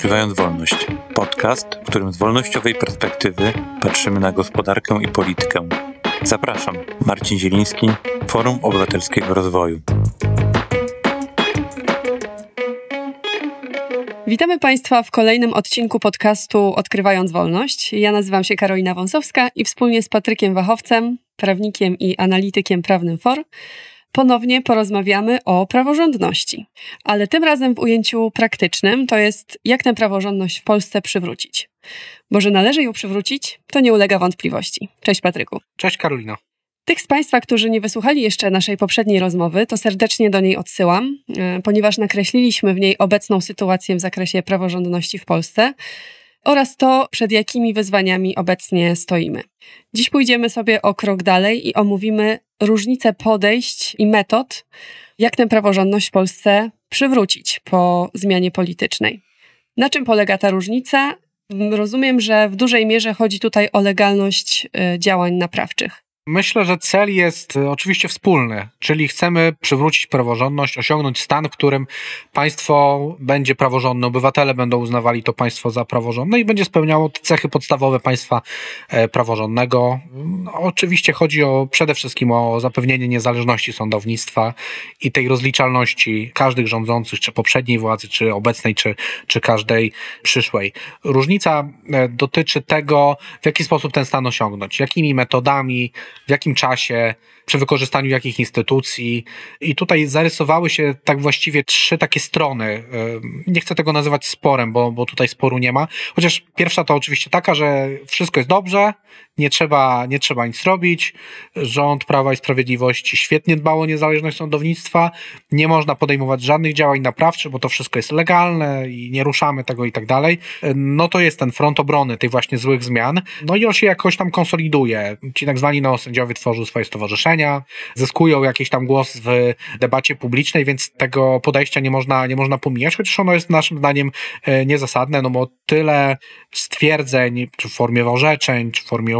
Odkrywając Wolność. Podcast, w którym z wolnościowej perspektywy patrzymy na gospodarkę i politykę. Zapraszam, Marcin Zieliński, Forum Obywatelskiego Rozwoju. Witamy Państwa w kolejnym odcinku podcastu Odkrywając Wolność. Ja nazywam się Karolina Wąsowska i wspólnie z Patrykiem Wachowcem, prawnikiem i analitykiem prawnym FOR, ponownie porozmawiamy o praworządności. Ale tym razem w ujęciu praktycznym, to jest jak tę praworządność w Polsce przywrócić. Bo że należy ją przywrócić, to nie ulega wątpliwości. Cześć Patryku. Cześć Karolino. Tych z Państwa, którzy nie wysłuchali jeszcze naszej poprzedniej rozmowy, to serdecznie do niej odsyłam, e, ponieważ nakreśliliśmy w niej obecną sytuację w zakresie praworządności w Polsce oraz to, przed jakimi wyzwaniami obecnie stoimy. Dziś pójdziemy sobie o krok dalej i omówimy różnice podejść i metod, jak tę praworządność w Polsce przywrócić po zmianie politycznej. Na czym polega ta różnica? Rozumiem, że w dużej mierze chodzi tutaj o legalność e, działań naprawczych. Myślę, że cel jest e, oczywiście wspólny, czyli chcemy przywrócić praworządność, osiągnąć stan, w którym państwo będzie praworządne, obywatele będą uznawali to państwo za praworządne i będzie spełniało cechy podstawowe państwa e, praworządnego. No, oczywiście chodzi o przede wszystkim o zapewnienie niezależności sądownictwa i tej rozliczalności każdych rządzących, czy poprzedniej władzy, czy obecnej, czy, czy każdej przyszłej. Różnica e, dotyczy tego, w jaki sposób ten stan osiągnąć, jakimi metodami, w jakim czasie, przy wykorzystaniu jakich instytucji. I tutaj zarysowały się tak właściwie trzy takie strony. Nie chcę tego nazywać sporem, bo, bo tutaj sporu nie ma. Chociaż pierwsza to oczywiście taka, że wszystko jest dobrze, nie trzeba, nie trzeba nic robić. Rząd Prawa i Sprawiedliwości świetnie dbał o niezależność sądownictwa. Nie można podejmować żadnych działań naprawczych, bo to wszystko jest legalne i nie ruszamy tego i tak dalej. No to jest ten front obrony tych właśnie złych zmian. No i on się jakoś tam konsoliduje. Ci tak zwani neosędziowie tworzą swoje stowarzyszenia, zyskują jakiś tam głos w debacie publicznej, więc tego podejścia nie można, nie można pomijać, chociaż ono jest naszym zdaniem e, niezasadne, no bo tyle stwierdzeń, czy w formie orzeczeń, czy w formie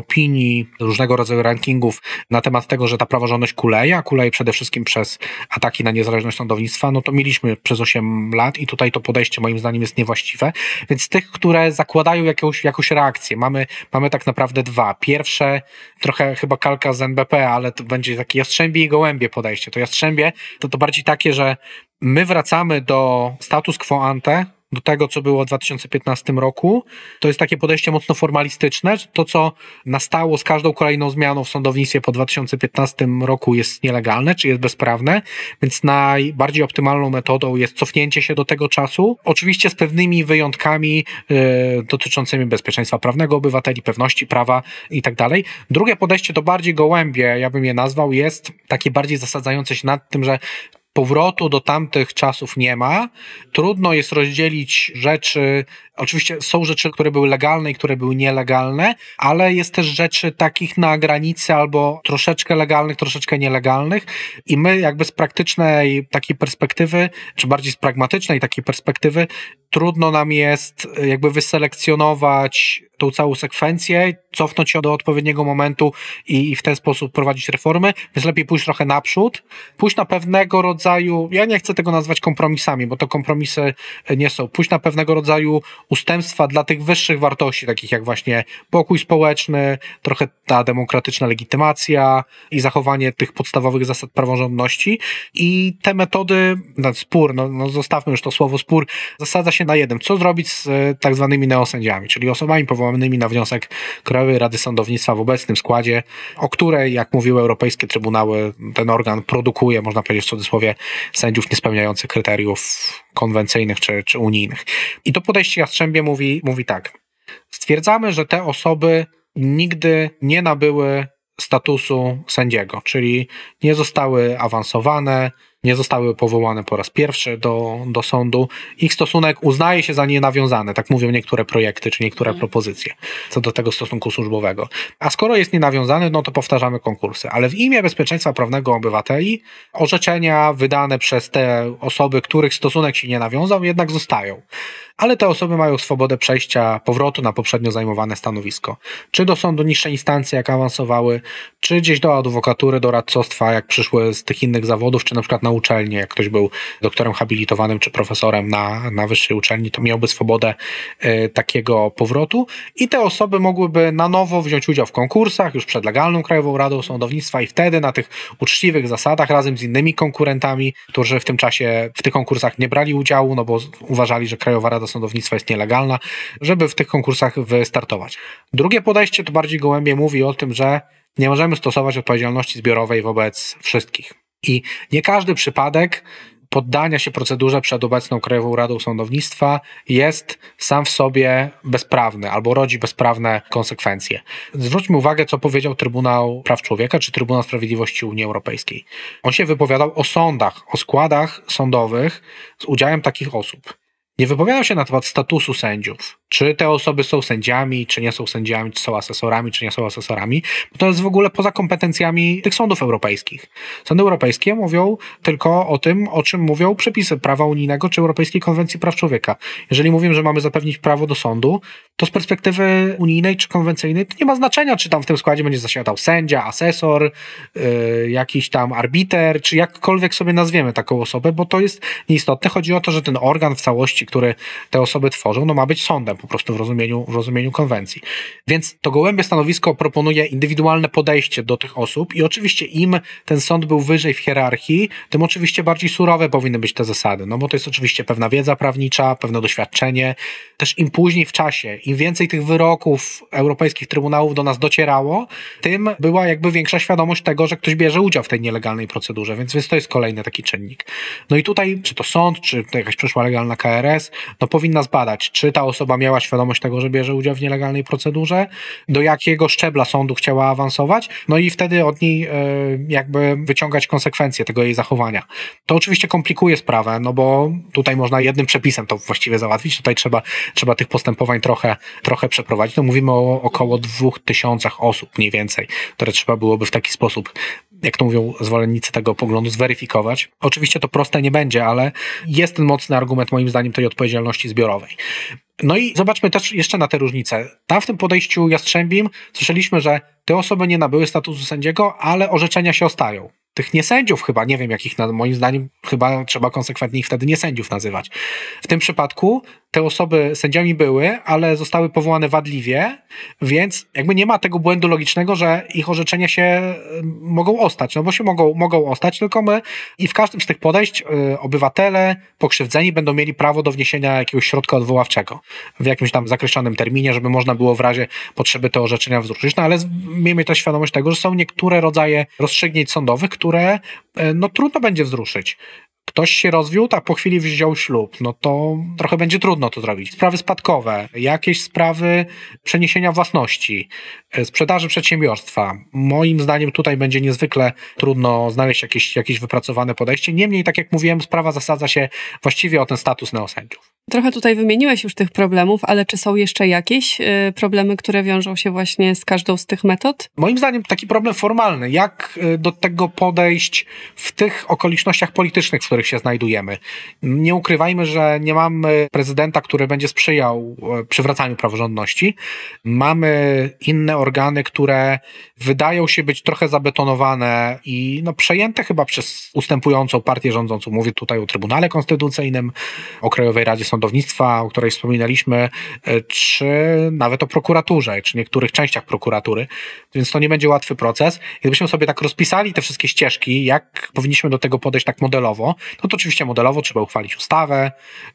różnego rodzaju rankingów na temat tego, że ta praworządność kuleje, a kuleje przede wszystkim przez ataki na niezależność sądownictwa, no to mieliśmy przez 8 lat i tutaj to podejście moim zdaniem jest niewłaściwe. Więc tych, które zakładają jakąś, jakąś reakcję, mamy, mamy tak naprawdę dwa. Pierwsze, trochę chyba kalka z NBP, ale to będzie takie jastrzębie i gołębie podejście. To jastrzębie to, to bardziej takie, że my wracamy do status quo ante, do tego, co było w 2015 roku. To jest takie podejście mocno formalistyczne. To, co nastało z każdą kolejną zmianą w sądownictwie po 2015 roku jest nielegalne, czy jest bezprawne, więc najbardziej optymalną metodą jest cofnięcie się do tego czasu. Oczywiście z pewnymi wyjątkami yy, dotyczącymi bezpieczeństwa prawnego obywateli, pewności prawa i tak dalej. Drugie podejście to bardziej gołębie, ja bym je nazwał, jest takie bardziej zasadzające się nad tym, że powrotu do tamtych czasów nie ma. Trudno jest rozdzielić rzeczy. Oczywiście są rzeczy, które były legalne i które były nielegalne, ale jest też rzeczy takich na granicy albo troszeczkę legalnych, troszeczkę nielegalnych. I my, jakby z praktycznej takiej perspektywy, czy bardziej z pragmatycznej takiej perspektywy, trudno nam jest jakby wyselekcjonować tą całą sekwencję, cofnąć ją do odpowiedniego momentu i, i w ten sposób prowadzić reformy, więc lepiej pójść trochę naprzód, pójść na pewnego rodzaju, ja nie chcę tego nazwać kompromisami, bo to kompromisy nie są, pójść na pewnego rodzaju ustępstwa dla tych wyższych wartości, takich jak właśnie pokój społeczny, trochę ta demokratyczna legitymacja i zachowanie tych podstawowych zasad praworządności. I te metody, no, spór, no, no zostawmy już to słowo spór, zasadza się na jednym, co zrobić z tak zwanymi neosędziami, czyli osobami powołanymi na wniosek Krajowej Rady Sądownictwa w obecnym składzie, o której, jak mówiły europejskie trybunały, ten organ produkuje, można powiedzieć w cudzysłowie, sędziów niespełniających kryteriów konwencyjnych czy, czy unijnych. I to podejście Jastrzębie mówi, mówi tak. Stwierdzamy, że te osoby nigdy nie nabyły statusu sędziego, czyli nie zostały awansowane, nie zostały powołane po raz pierwszy do, do sądu. Ich stosunek uznaje się za nienawiązany, tak mówią niektóre projekty czy niektóre mm. propozycje co do tego stosunku służbowego. A skoro jest nienawiązany, no to powtarzamy konkursy. Ale w imię bezpieczeństwa prawnego obywateli orzeczenia wydane przez te osoby, których stosunek się nie nawiązał, jednak zostają. ale te osoby mają swobodę przejścia, powrotu na poprzednio zajmowane stanowisko. Czy do sądu niższej instancji, jak awansowały, czy gdzieś do adwokatury, do radcostwa, jak przyszły z tych innych zawodów, czy na przykład na uczelni, jak ktoś był doktorem habilitowanym czy profesorem na, na wyższej uczelni, to miałby swobodę y, takiego powrotu i te osoby mogłyby na nowo wziąć udział w konkursach już przed legalną Krajową Radą Sądownictwa i wtedy na tych uczciwych zasadach razem z innymi konkurentami, którzy w tym czasie w tych konkursach nie brali udziału, no bo uważali, że Krajowa Rada Sądownictwa jest nielegalna, żeby w tych konkursach wystartować. Drugie podejście to bardziej gołębie mówi o tym, że nie możemy stosować odpowiedzialności zbiorowej wobec wszystkich. I nie każdy przypadek poddania się procedurze przed obecną Krajową Radą Sądownictwa jest sam w sobie bezprawny albo rodzi bezprawne konsekwencje. Zwróćmy uwagę, co powiedział Trybunał Praw Człowieka czy Trybunał Sprawiedliwości Unii Europejskiej. On się wypowiadał o sądach, o składach sądowych z udziałem takich osób. Nie wypowiadał się na temat statusu sędziów, czy te osoby są sędziami, czy nie są sędziami, czy są asesorami, czy nie są asesorami, bo to jest w ogóle poza kompetencjami tych sądów europejskich. Sądy europejskie mówią tylko o tym, o czym mówią przepisy prawa unijnego czy Europejskiej Konwencji Praw Człowieka. Jeżeli mówimy, że mamy zapewnić prawo do sądu, to z perspektywy unijnej czy konwencyjnej to nie ma znaczenia, czy tam w tym składzie będzie zasiadał sędzia, asesor, yy, jakiś tam arbiter, czy jakkolwiek sobie nazwiemy taką osobę, bo to jest nieistotne. Chodzi o to, że ten organ w całości, który te osoby tworzą, no ma być sądem po prostu w rozumieniu, w rozumieniu konwencji. Więc to gołębie stanowisko proponuje indywidualne podejście do tych osób i oczywiście im ten sąd był wyżej w hierarchii, tym oczywiście bardziej surowe powinny być te zasady, no bo to jest oczywiście pewna wiedza prawnicza, pewne doświadczenie. Też im później w czasie, im więcej tych wyroków europejskich trybunałów do nas docierało, tym była jakby większa świadomość tego, że ktoś bierze udział w tej nielegalnej procedurze, więc, więc to jest kolejny taki czynnik. No i tutaj, czy to sąd, czy jakaś przyszła legalna KRS, no powinna zbadać, czy ta osoba miała świadomość tego, że bierze udział w nielegalnej procedurze, do jakiego szczebla sądu chciała awansować, no i wtedy od niej e, jakby wyciągać konsekwencje tego jej zachowania. To oczywiście komplikuje sprawę, no bo tutaj można jednym przepisem to właściwie załatwić, tutaj trzeba, trzeba tych postępowań trochę, trochę przeprowadzić. No mówimy o około dwóch tysiącach osób mniej więcej, które trzeba byłoby w taki sposób jak to mówią zwolennicy tego poglądu, zweryfikować. Oczywiście to proste nie będzie, ale jest ten mocny argument moim zdaniem tej odpowiedzialności zbiorowej. No i zobaczmy też jeszcze na te różnice. Tam w tym podejściu Jastrzębim słyszeliśmy, że te osoby nie nabyły statusu sędziego, ale orzeczenia się ostają tych niesędziów chyba, nie wiem jakich, moim zdaniem chyba trzeba konsekwentnie ich wtedy nie sędziów nazywać. W tym przypadku te osoby sędziami były, ale zostały powołane wadliwie, więc jakby nie ma tego błędu logicznego, że ich orzeczenia się mogą ostać, no bo się mogą, mogą ostać, tylko my i w każdym z tych podejść y, obywatele pokrzywdzeni będą mieli prawo do wniesienia jakiegoś środka odwoławczego w jakimś tam zakreślonym terminie, żeby można było w razie potrzeby te orzeczenia wzruszyć, no ale miejmy też świadomość tego, że są niektóre rodzaje rozstrzygnięć sądowych, które e, no trudno będzie wzruszyć. Ktoś się rozwiódł, a po chwili wziął ślub, no to trochę będzie trudno to zrobić. Sprawy spadkowe, jakieś sprawy przeniesienia własności, e, sprzedaży przedsiębiorstwa. Moim zdaniem tutaj będzie niezwykle trudno znaleźć jakieś, jakieś wypracowane podejście. Niemniej, tak jak mówiłem, sprawa zasadza się właściwie o ten status neosędziów. Trochę tutaj wymieniłeś już tych problemów, ale czy są jeszcze jakieś y, problemy, które wiążą się właśnie z każdą z tych metod? Moim zdaniem taki problem formalny. Jak y, do tego podejść w tych okolicznościach politycznych, w których się znajdujemy? Nie ukrywajmy, że nie mamy prezydenta, który będzie sprzyjał y, przywracaniu praworządności. Mamy inne organy, które wydają się być trochę zabetonowane i no, przejęte chyba przez ustępującą partię rządzącą. Mówię tutaj o Trybunale Konstytucyjnym, o Krajowej Radzie Sądownictwa, sądownictwa, o której wspominaliśmy, e, czy nawet o prokuraturze, czy niektórych częściach prokuratury, więc to nie będzie łatwy proces. Gdybyśmy sobie tak rozpisali te wszystkie ścieżki, jak powinniśmy do tego podejść tak modelowo, no to oczywiście modelowo trzeba uchwalić ustawę,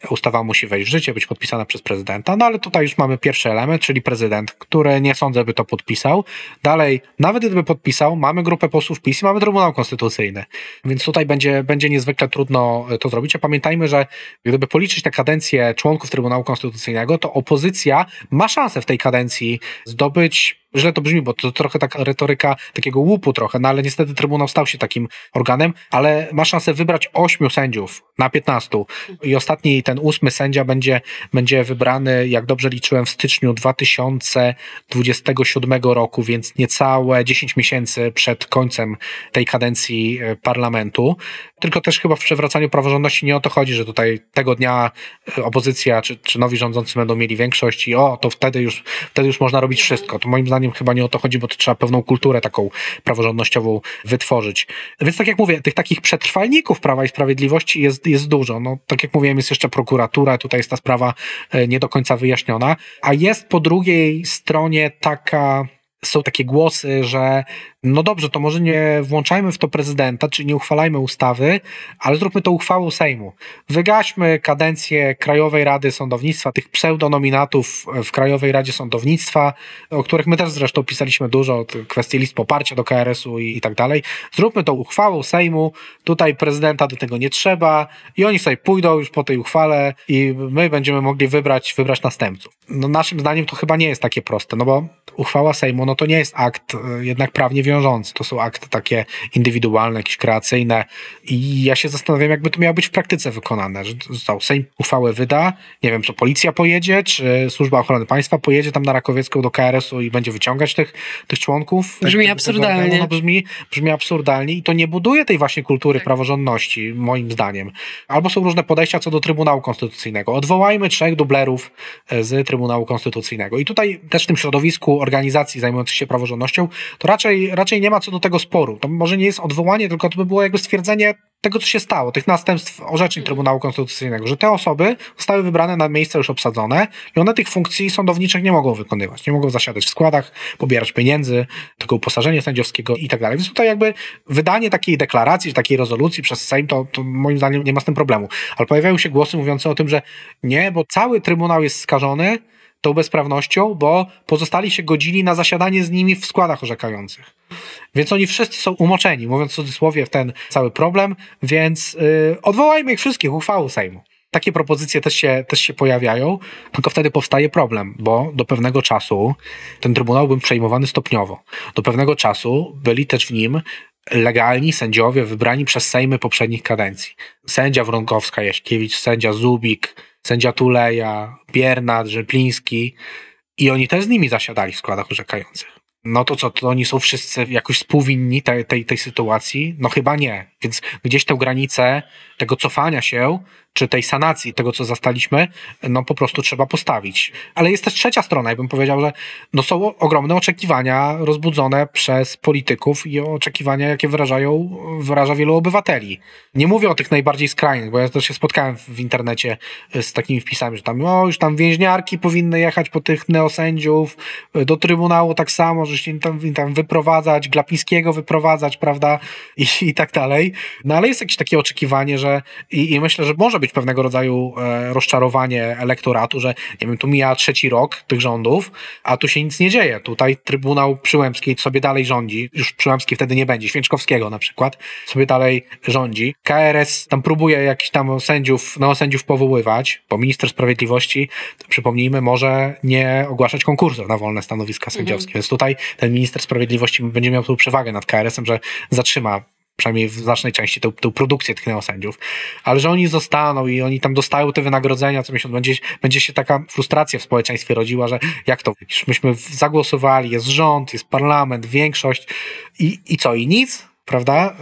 ustawa musi wejść w życie, być podpisana przez prezydenta, no ale tutaj już mamy pierwszy element, czyli prezydent, który nie sądzę by to podpisał. Dalej, nawet gdyby podpisał, mamy grupę posłów PiS i mamy Trybunał Konstytucyjny, więc tutaj będzie, będzie niezwykle trudno to zrobić, a pamiętajmy, że gdyby policzyć te kadencje członków Trybunału Konstytucyjnego, to opozycja ma szansę w tej kadencji zdobyć źle to brzmi, bo to trochę taka retoryka takiego łupu trochę, no ale niestety Trybunał stał się takim organem, ale ma szansę wybrać ośmiu sędziów na 15 i ostatni, ten ósmy sędzia będzie, będzie wybrany, jak dobrze liczyłem, w styczniu 2027 roku, więc niecałe 10 miesięcy przed końcem tej kadencji e, parlamentu. Tylko też chyba w przywracaniu praworządności nie o to chodzi, że tutaj tego dnia e, opozycja czy, czy nowi rządzący będą mieli większość i o, to wtedy już, wtedy już można robić wszystko. To moim zdaniem chyba nie o to chodzi, bo to trzeba pewną kulturę taką praworządnościową wytworzyć. Więc tak jak mówię, tych takich przetrwalników Prawa i Sprawiedliwości jest, jest dużo. No, tak jak mówiłem, jest jeszcze prokuratura, tutaj jest ta sprawa e, nie do końca wyjaśniona, a jest po drugiej stronie taka są takie głosy, że no dobrze, to może nie włączajmy w to prezydenta, czy nie uchwalajmy ustawy, ale zróbmy to uchwałą Sejmu. Wygaśmy kadencję Krajowej Rady Sądownictwa, tych pseudonominatów w Krajowej Radzie Sądownictwa, o których my też zresztą pisaliśmy dużo, kwestie list poparcia do KRS-u i, i tak dalej. Zróbmy to uchwałą Sejmu, tutaj prezydenta do tego nie trzeba i oni sobie pójdą już po tej uchwale i my będziemy mogli wybrać, wybrać następców. No naszym zdaniem to chyba nie jest takie proste, no bo uchwała Sejmu, no to nie jest akt e, jednak prawnie wiążący. To są akty takie indywidualne, jakieś kreacyjne i ja się zastanawiam, jakby to miało być w praktyce wykonane, że został Sejm uchwałę wyda, nie wiem, co policja pojedzie, czy Służba Ochrony Państwa pojedzie tam na Rakowiecką do KRS-u i będzie wyciągać tych, tych członków. Brzmi absurdalnie. No, brzmi, brzmi absurdalnie i to nie buduje tej właśnie kultury tak. praworządności, moim zdaniem. Albo są różne podejścia co do Trybunału Konstytucyjnego. Odwołajmy trzech dublerów e, z Trybunału Konstytucyjnego. I tutaj też w tym środowisku organizacji zajmujących się praworządnością, to raczej, raczej nie ma co do tego sporu. To może nie jest odwołanie, tylko to by było jakby stwierdzenie tego, co się stało, tych następstw orzeczeń Trybunału Konstytucyjnego, że te osoby zostały wybrane na miejsca już obsadzone i one tych funkcji sądowniczych nie mogą wykonywać, nie mogą zasiadać w składach, pobierać pieniędzy, tego uposażenia sędziowskiego i tak dalej. Więc tutaj jakby wydanie takiej deklaracji, takiej rezolucji przez Sejm, to, to moim zdaniem nie ma z tym problemu. Ale pojawiają się głosy mówiące o tym, że nie, bo cały Trybunał jest skażony, tą bezprawnością, bo pozostali się godzili na zasiadanie z nimi w składach orzekających. Więc oni wszyscy są umoczeni, mówiąc w cudzysłowie, w ten cały problem, więc yy, odwołajmy ich wszystkich uchwałą Sejmu. Takie propozycje też się, też się pojawiają, tylko wtedy powstaje problem, bo do pewnego czasu ten trybunał był przejmowany stopniowo. Do pewnego czasu byli też w nim legalni sędziowie wybrani przez Sejmy poprzednich kadencji. Sędzia Wronkowska-Jaśkiewicz, sędzia Zubik, sędzia Tuleja, Biernat, Rzepliński i oni też z nimi zasiadali w składach orzekających. No to co, to oni są wszyscy jakoś współwinni tej, tej, tej sytuacji? No chyba nie. Więc gdzieś tę granicę tego cofania się czy tej sanacji tego, co zastaliśmy, no po prostu trzeba postawić. Ale jest też trzecia strona, ja bym powiedział, że no są ogromne oczekiwania rozbudzone przez polityków i oczekiwania, jakie wyrażają, wyraża wielu obywateli. Nie mówię o tych najbardziej skrajnych, bo ja też się spotkałem w internecie z takimi wpisami, że tam, o, już tam więźniarki powinny jechać po tych neosędziów, do Trybunału tak samo, że się tam, tam wyprowadzać, Glapińskiego wyprowadzać, prawda, i, i tak dalej. No ale jest jakieś takie oczekiwanie, że i, i myślę, że może być być pewnego rodzaju e, rozczarowanie elektoratu, że nie wiem, tu mija trzeci rok tych rządów, a tu się nic nie dzieje. Tutaj Trybunał Przyłębski sobie dalej rządzi, już Przyłębski wtedy nie będzie, Święczkowskiego na przykład, sobie dalej rządzi. KRS tam próbuje jakiś tam sędziów, no sędziów powoływać, bo minister sprawiedliwości, przypomnijmy, może nie ogłaszać konkursów na wolne stanowiska sędziowskie. Mhm. Więc tutaj ten minister sprawiedliwości będzie miał tu przewagę nad KRS-em, że zatrzyma przynajmniej w znacznej części tę, tę produkcję tych neosędziów, ale że oni zostaną i oni tam dostają te wynagrodzenia co miesiąc, będzie, będzie się taka frustracja w społeczeństwie rodziła, że jak to, myśmy zagłosowali, jest rząd, jest parlament, większość i, i co, i nic? Prawda?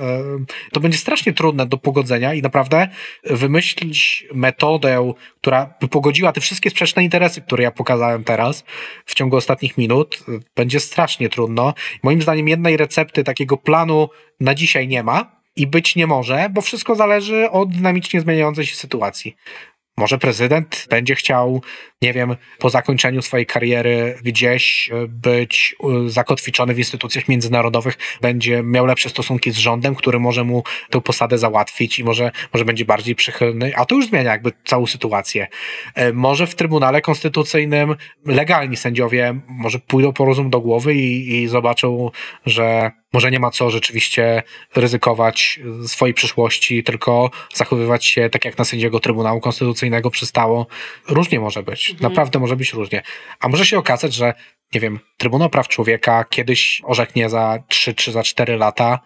To będzie strasznie trudne do pogodzenia i naprawdę wymyślić metodę, która by pogodziła te wszystkie sprzeczne interesy, które ja pokazałem teraz w ciągu ostatnich minut, będzie strasznie trudno. Moim zdaniem jednej recepty takiego planu na dzisiaj nie ma i być nie może, bo wszystko zależy od dynamicznie zmieniającej się sytuacji. Może prezydent będzie chciał, nie wiem, po zakończeniu swojej kariery gdzieś e, być e, zakotwiczony w instytucjach międzynarodowych, będzie miał lepsze stosunki z rządem, który może mu tę posadę załatwić i może, może będzie bardziej przychylny, a to już zmienia jakby całą sytuację. E, może w Trybunale Konstytucyjnym legalni sędziowie może pójdą po rozum do głowy i, i zobaczą, że może nie ma co rzeczywiście ryzykować swojej przyszłości, tylko zachowywać się tak jak na sędziego Trybunału Konstytucyjnego przystało. Różnie może być, mhm. naprawdę może być różnie. A może się okazać, że nie wiem, Trybunał Praw Człowieka kiedyś orzeknie za 3 czy za 4 lata,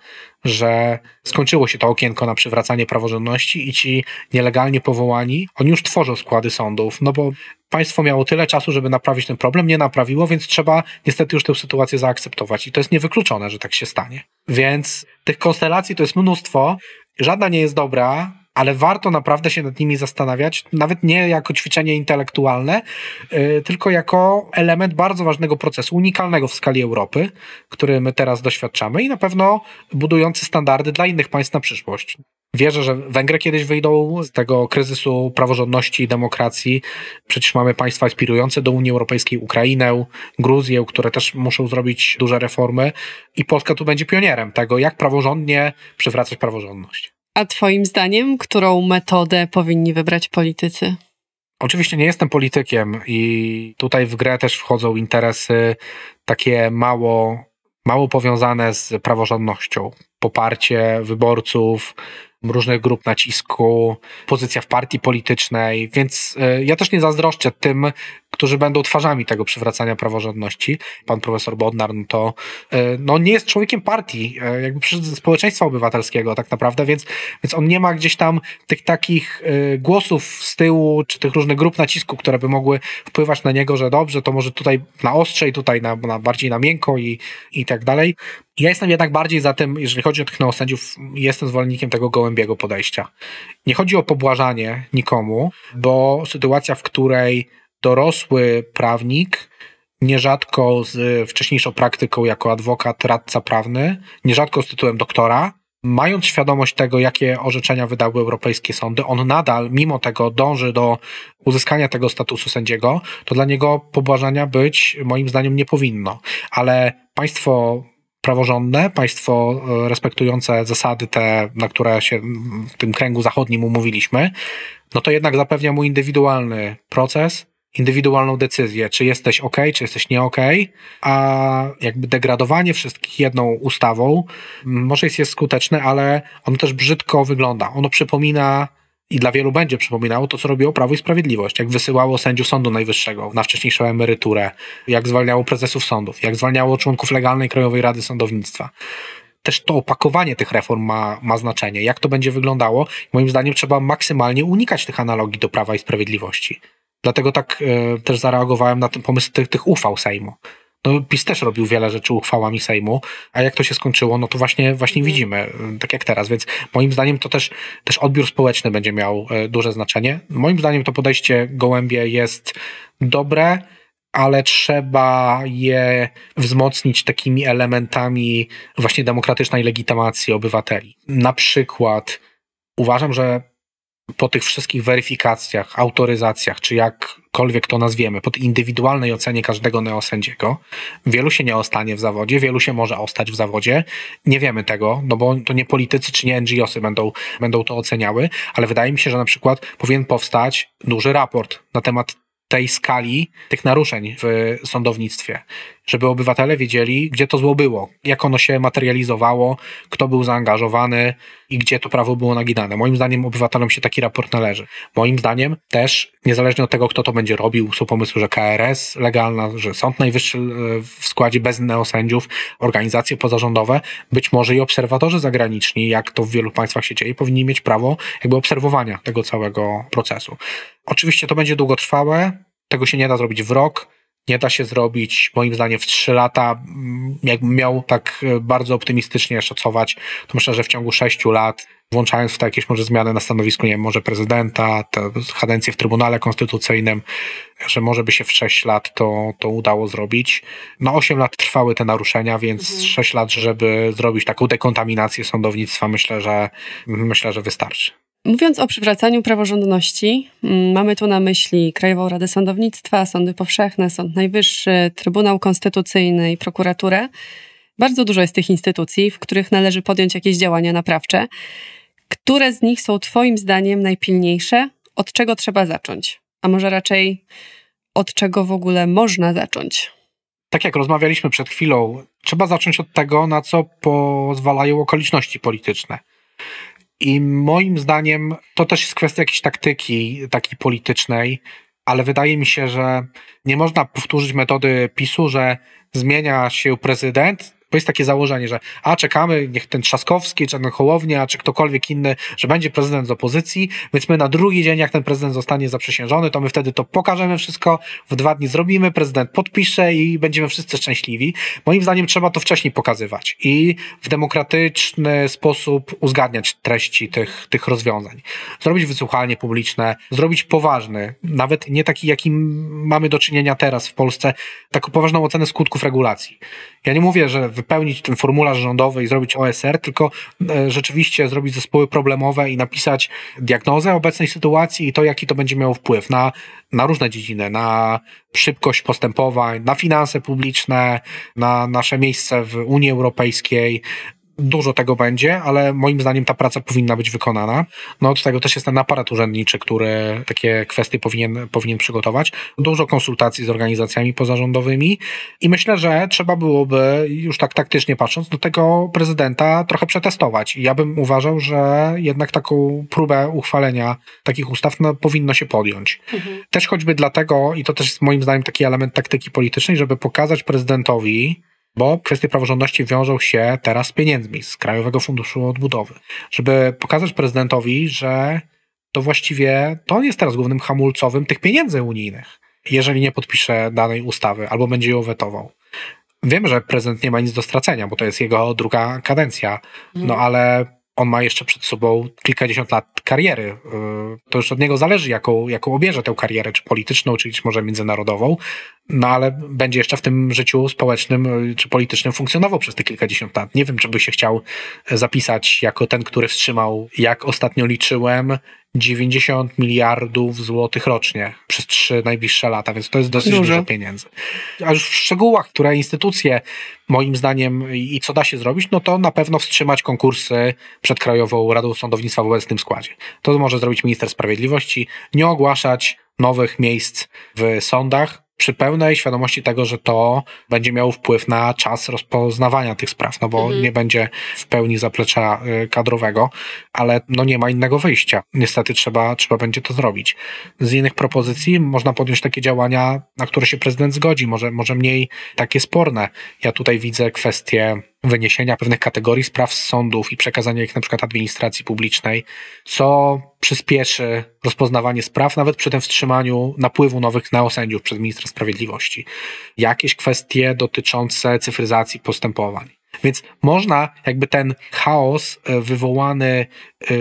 że skończyło się to okienko na przywracanie praworządności i ci nielegalnie powołani, oni już tworzą składy sądów, no bo państwo miało tyle czasu, żeby naprawić ten problem, nie naprawiło, więc trzeba niestety już tę sytuację zaakceptować i to jest niewykluczone, że tak się stanie. Więc tych konstelacji to jest mnóstwo, żadna nie jest dobra, ale warto naprawdę się nad nimi zastanawiać, nawet nie jako ćwiczenie intelektualne, yy, tylko jako element bardzo ważnego procesu, unikalnego w skali Europy, który my teraz doświadczamy i na pewno budujący standardy dla innych państw na przyszłość. Wierzę, że Węgry kiedyś wyjdą z tego kryzysu praworządności i demokracji. Przecież mamy państwa aspirujące do Unii Europejskiej, Ukrainę, Gruzję, które też muszą zrobić duże reformy i Polska tu będzie pionierem tego, jak praworządnie przywracać praworządność. A Twoim zdaniem, którą metodę powinni wybrać politycy? Oczywiście nie jestem politykiem i tutaj w grę też wchodzą interesy takie mało, mało powiązane z praworządnością. Poparcie wyborców, różnych grup nacisku, pozycja w partii politycznej, więc y, ja też nie zazdroszczę tym, którzy będą twarzami tego przywracania praworządności. Pan profesor Bodnar no to y, no, nie jest człowiekiem partii, y, jakby społeczeństwa obywatelskiego tak naprawdę, więc, więc on nie ma gdzieś tam tych takich głosów z tyłu, czy tych różnych grup nacisku, które by mogły wpływać na niego, że dobrze, to może tutaj na ostrzej, tutaj na, na bardziej na miękko i, i tak dalej. Ja jestem jednak bardziej za tym, jeżeli chodzi o tych neosędziów, jestem zwolennikiem tego gołębiego podejścia. Nie chodzi o pobłażanie nikomu, bo sytuacja, w której dorosły prawnik, nierzadko z wcześniejszą praktyką jako adwokat, radca prawny, nierzadko z tytułem doktora, mając świadomość tego, jakie orzeczenia wydały europejskie sądy, on nadal, mimo tego, dąży do uzyskania tego statusu sędziego, to dla niego pobłażania być, moim zdaniem, nie powinno. Ale państwo praworządne, państwo e, respektujące zasady te, na które się w tym kręgu zachodnim umówiliśmy, no to jednak zapewnia mu indywidualny proces, indywidualną decyzję, czy jesteś ok, czy jesteś nie ok, a jakby degradowanie wszystkich jedną ustawą może jest, jest skuteczne, ale ono też brzydko wygląda. Ono przypomina i dla wielu będzie przypominało to, co robiło Prawo i Sprawiedliwość, jak wysyłało sędziów Sądu Najwyższego na wcześniejszą emeryturę, jak zwalniało prezesów sądów, jak zwalniało członków legalnej Krajowej Rady Sądownictwa. Też to opakowanie tych reform ma, ma znaczenie. Jak to będzie wyglądało? Moim zdaniem trzeba maksymalnie unikać tych analogii do Prawa i Sprawiedliwości. Dlatego tak y, też zareagowałem na ten pomysł tych, tych uchwał Sejmu. No, PiS też robił wiele rzeczy uchwałami Sejmu, a jak to się skończyło, no to właśnie, właśnie mhm. widzimy, tak jak teraz. Więc moim zdaniem to też, też odbiór społeczny będzie miał e, duże znaczenie. Moim zdaniem to podejście gołębie jest dobre, ale trzeba je wzmocnić takimi elementami właśnie demokratycznej legitymacji obywateli. Na przykład uważam, że po tych wszystkich weryfikacjach, autoryzacjach, czy jakkolwiek to nazwiemy, pod indywidualnej ocenie każdego neosędziego, wielu się nie ostanie w zawodzie, wielu się może ostać w zawodzie. Nie wiemy tego, no bo to nie politycy czy nie NGOsy będą, będą to oceniały, ale wydaje mi się, że na przykład powinien powstać duży raport na temat tej skali tych naruszeń w sądownictwie, żeby obywatele wiedzieli, gdzie to zło było, jak ono się materializowało, kto był zaangażowany i gdzie to prawo było naginane. Moim zdaniem obywatelom się taki raport należy. Moim zdaniem też, niezależnie od tego, kto to będzie robił, są pomysły, że KRS legalna, że Sąd Najwyższy e, w składzie bez neosędziów, organizacje pozarządowe, być może i obserwatorzy zagraniczni, jak to w wielu państwach się dzieje, powinni mieć prawo jakby obserwowania tego całego procesu. Oczywiście to będzie długotrwałe, tego się nie da zrobić w rok, nie da się zrobić, moim zdaniem, w trzy lata. Jakbym miał tak e, bardzo optymistycznie szacować, to myślę, że w ciągu sześciu lat, włączając w to jakieś może zmiany na stanowisku, nie wiem, może prezydenta, te kadencje w Trybunale Konstytucyjnym, że może by się w sześć lat to, to udało zrobić. No osiem lat trwały te naruszenia, więc mhm. sześć lat, żeby zrobić taką dekontaminację sądownictwa, myślę, że myślę, że wystarczy. Mówiąc o przywracaniu praworządności, mm, mamy tu na myśli Krajową Radę Sądownictwa, Sądy Powszechne, Sąd Najwyższy, Trybunał Konstytucyjny i prokuraturę. Bardzo dużo jest tych instytucji, w których należy podjąć jakieś działania naprawcze. Które z nich są Twoim zdaniem najpilniejsze? Od czego trzeba zacząć? A może raczej od czego w ogóle można zacząć? Tak jak rozmawialiśmy przed chwilą, trzeba zacząć od tego, na co pozwalają okoliczności polityczne. I moim zdaniem to też jest kwestia jakiejś taktyki, takiej politycznej. ale wydaje mi się, że nie można powtórzyć metody PiSu, że zmienia się prezydent, bo jest takie założenie, że a czekamy, niech ten Trzaskowski, czy ten Hołownia, czy ktokolwiek inny, że będzie prezydent z opozycji, więc my na drugi dzień, jak ten prezydent zostanie zaprzysiężony, to my wtedy to pokażemy wszystko, w dwa dni zrobimy, prezydent podpisze i będziemy wszyscy szczęśliwi. Moim zdaniem trzeba to wcześniej pokazywać i w demokratyczny sposób uzgadniać treści tych, tych rozwiązań. Zrobić wysłuchanie publiczne, zrobić poważny, nawet nie taki, jakim mamy do czynienia teraz w Polsce, taką poważną ocenę skutków regulacji. Ja nie mówię, że wypełnić ten formularz rządowy i zrobić OSR, tylko e, rzeczywiście zrobić zespoły problemowe i napisać diagnozę obecnej sytuacji i to, jaki to będzie miało wpływ na, na różne dziedziny, na szybkość postępowań, na finanse publiczne, na nasze miejsce w Unii Europejskiej, Dużo tego będzie, ale moim zdaniem ta praca powinna być wykonana. No od tego też jest ten aparat urzędniczy, który takie kwestie powinien, powinien przygotować. Dużo konsultacji z organizacjami pozarządowymi i myślę, że trzeba byłoby, już tak taktycznie patrząc, do tego prezydenta trochę przetestować. I ja bym uważał, że jednak taką próbę uchwalenia takich ustaw no, powinno się podjąć. Mhm. Też choćby dlatego, i to też jest moim zdaniem taki element taktyki politycznej, żeby pokazać prezydentowi, bo kwestie praworządności wiążą się teraz z pieniędzmi z Krajowego Funduszu Odbudowy, żeby pokazać prezydentowi, że to właściwie to on jest teraz głównym hamulcowym tych pieniędzy unijnych, jeżeli nie podpisze danej ustawy albo będzie ją wetował. Wiem, że prezydent nie ma nic do stracenia, bo to jest jego druga kadencja, no mhm. ale on ma jeszcze przed sobą kilkadziesiąt lat kariery. Y, to już od niego zależy, jaką, jaką obierze tę karierę, czy polityczną, czy może międzynarodową. No ale będzie jeszcze w tym życiu społecznym y, czy politycznym funkcjonował przez te kilkadziesiąt lat. Nie wiem, czy by się chciał zapisać jako ten, który wstrzymał, jak ostatnio liczyłem, 90 miliardów złotych rocznie przez trzy najbliższe lata, więc to jest dosyć dużo, dużo pieniędzy. A już w szczegółach, które instytucje moim zdaniem i co da się zrobić, no to na pewno wstrzymać konkursy przed Krajową Radą Sądownictwa w obecnym składzie. To może zrobić minister sprawiedliwości, nie ogłaszać nowych miejsc w sądach, przy pełnej świadomości tego, że to będzie miało wpływ na czas rozpoznawania tych spraw, no bo mhm. nie będzie w pełni zaplecza y, kadrowego, ale no nie ma innego wyjścia. Niestety trzeba, trzeba będzie to zrobić. Z innych propozycji można podjąć takie działania, na które się prezydent zgodzi, może, może mniej takie sporne. Ja tutaj widzę kwestię wyniesienia pewnych kategorii spraw z sądów i przekazania ich na przykład administracji publicznej, co przyspieszy rozpoznawanie spraw, nawet przy tym wstrzymaniu napływu nowych neosędziów przez ministra sprawiedliwości. Jakieś kwestie dotyczące cyfryzacji postępowań. Więc można jakby ten chaos e, wywołany e,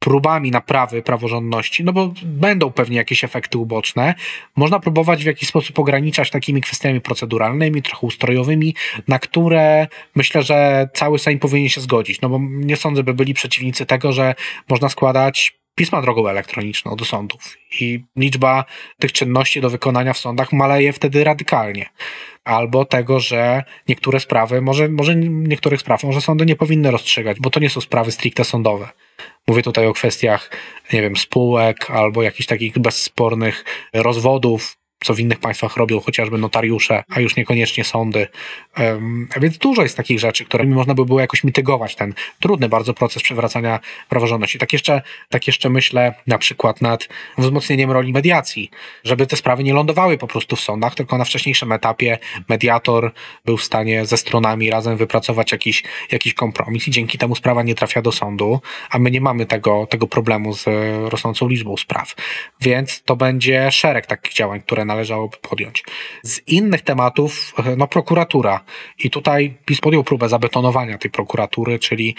próbami naprawy praworządności, no bo będą pewnie jakieś efekty uboczne, można próbować w jakiś sposób ograniczać takimi kwestiami proceduralnymi, trochę ustrojowymi, na które myślę, że cały Sejm powinien się zgodzić, no bo nie sądzę, by byli przeciwnicy tego, że można składać pisma drogą elektroniczną do sądów i liczba tych czynności do wykonania w sądach maleje wtedy radykalnie. Albo tego, że niektóre sprawy, może, może niektórych spraw, może sądy nie powinny rozstrzygać, bo to nie są sprawy stricte sądowe. Mówię tutaj o kwestiach, nie wiem, spółek albo jakichś takich bezspornych rozwodów, co w innych państwach robią chociażby notariusze, a już niekoniecznie sądy. Um, więc dużo jest takich rzeczy, którymi można by było jakoś mitygować ten trudny bardzo proces przywracania praworządności. Tak jeszcze, tak jeszcze myślę na przykład nad wzmocnieniem roli mediacji, żeby te sprawy nie lądowały po prostu w sądach, tylko na wcześniejszym etapie mediator był w stanie ze stronami razem wypracować jakiś, jakiś kompromis i dzięki temu sprawa nie trafia do sądu, a my nie mamy tego, tego problemu z rosnącą liczbą spraw. Więc to będzie szereg takich działań, które należałoby podjąć. Z innych tematów, no prokuratura. I tutaj PiS podjął próbę zabetonowania tej prokuratury, czyli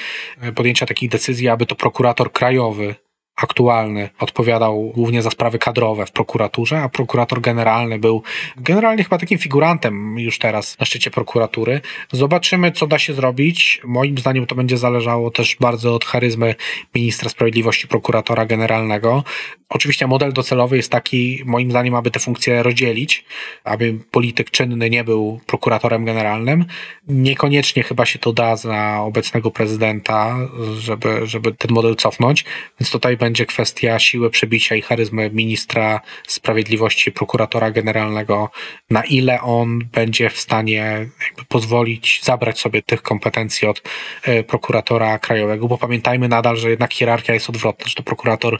podjęcia takiej decyzji, aby to prokurator krajowy aktualny odpowiadał głównie za sprawy kadrowe w prokuraturze, a prokurator generalny był generalnie chyba takim figurantem już teraz na szczycie prokuratury. Zobaczymy, co da się zrobić. Moim zdaniem to będzie zależało też bardzo od charyzmy ministra sprawiedliwości, prokuratora generalnego. Oczywiście model docelowy jest taki, moim zdaniem, aby te funkcje rozdzielić, aby polityk czynny nie był prokuratorem generalnym. Niekoniecznie chyba się to da za obecnego prezydenta, żeby, żeby ten model cofnąć, więc tutaj będzie będzie kwestia siły przebicia i charyzmy ministra sprawiedliwości, prokuratora generalnego, na ile on będzie w stanie pozwolić zabrać sobie tych kompetencji od e, prokuratora krajowego, bo pamiętajmy nadal, że jednak hierarchia jest odwrotna, że to prokurator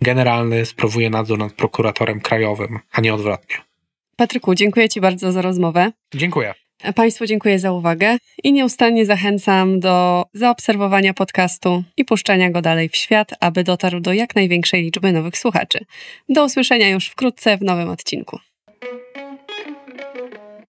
generalny sprawuje nadzór nad prokuratorem krajowym, a nie odwrotnie. Patryku, dziękuję Ci bardzo za rozmowę. Dziękuję. Państwu dziękuję za uwagę i nieustannie zachęcam do zaobserwowania podcastu i puszczania go dalej w świat, aby dotarł do jak największej liczby nowych słuchaczy. Do usłyszenia już wkrótce w nowym odcinku.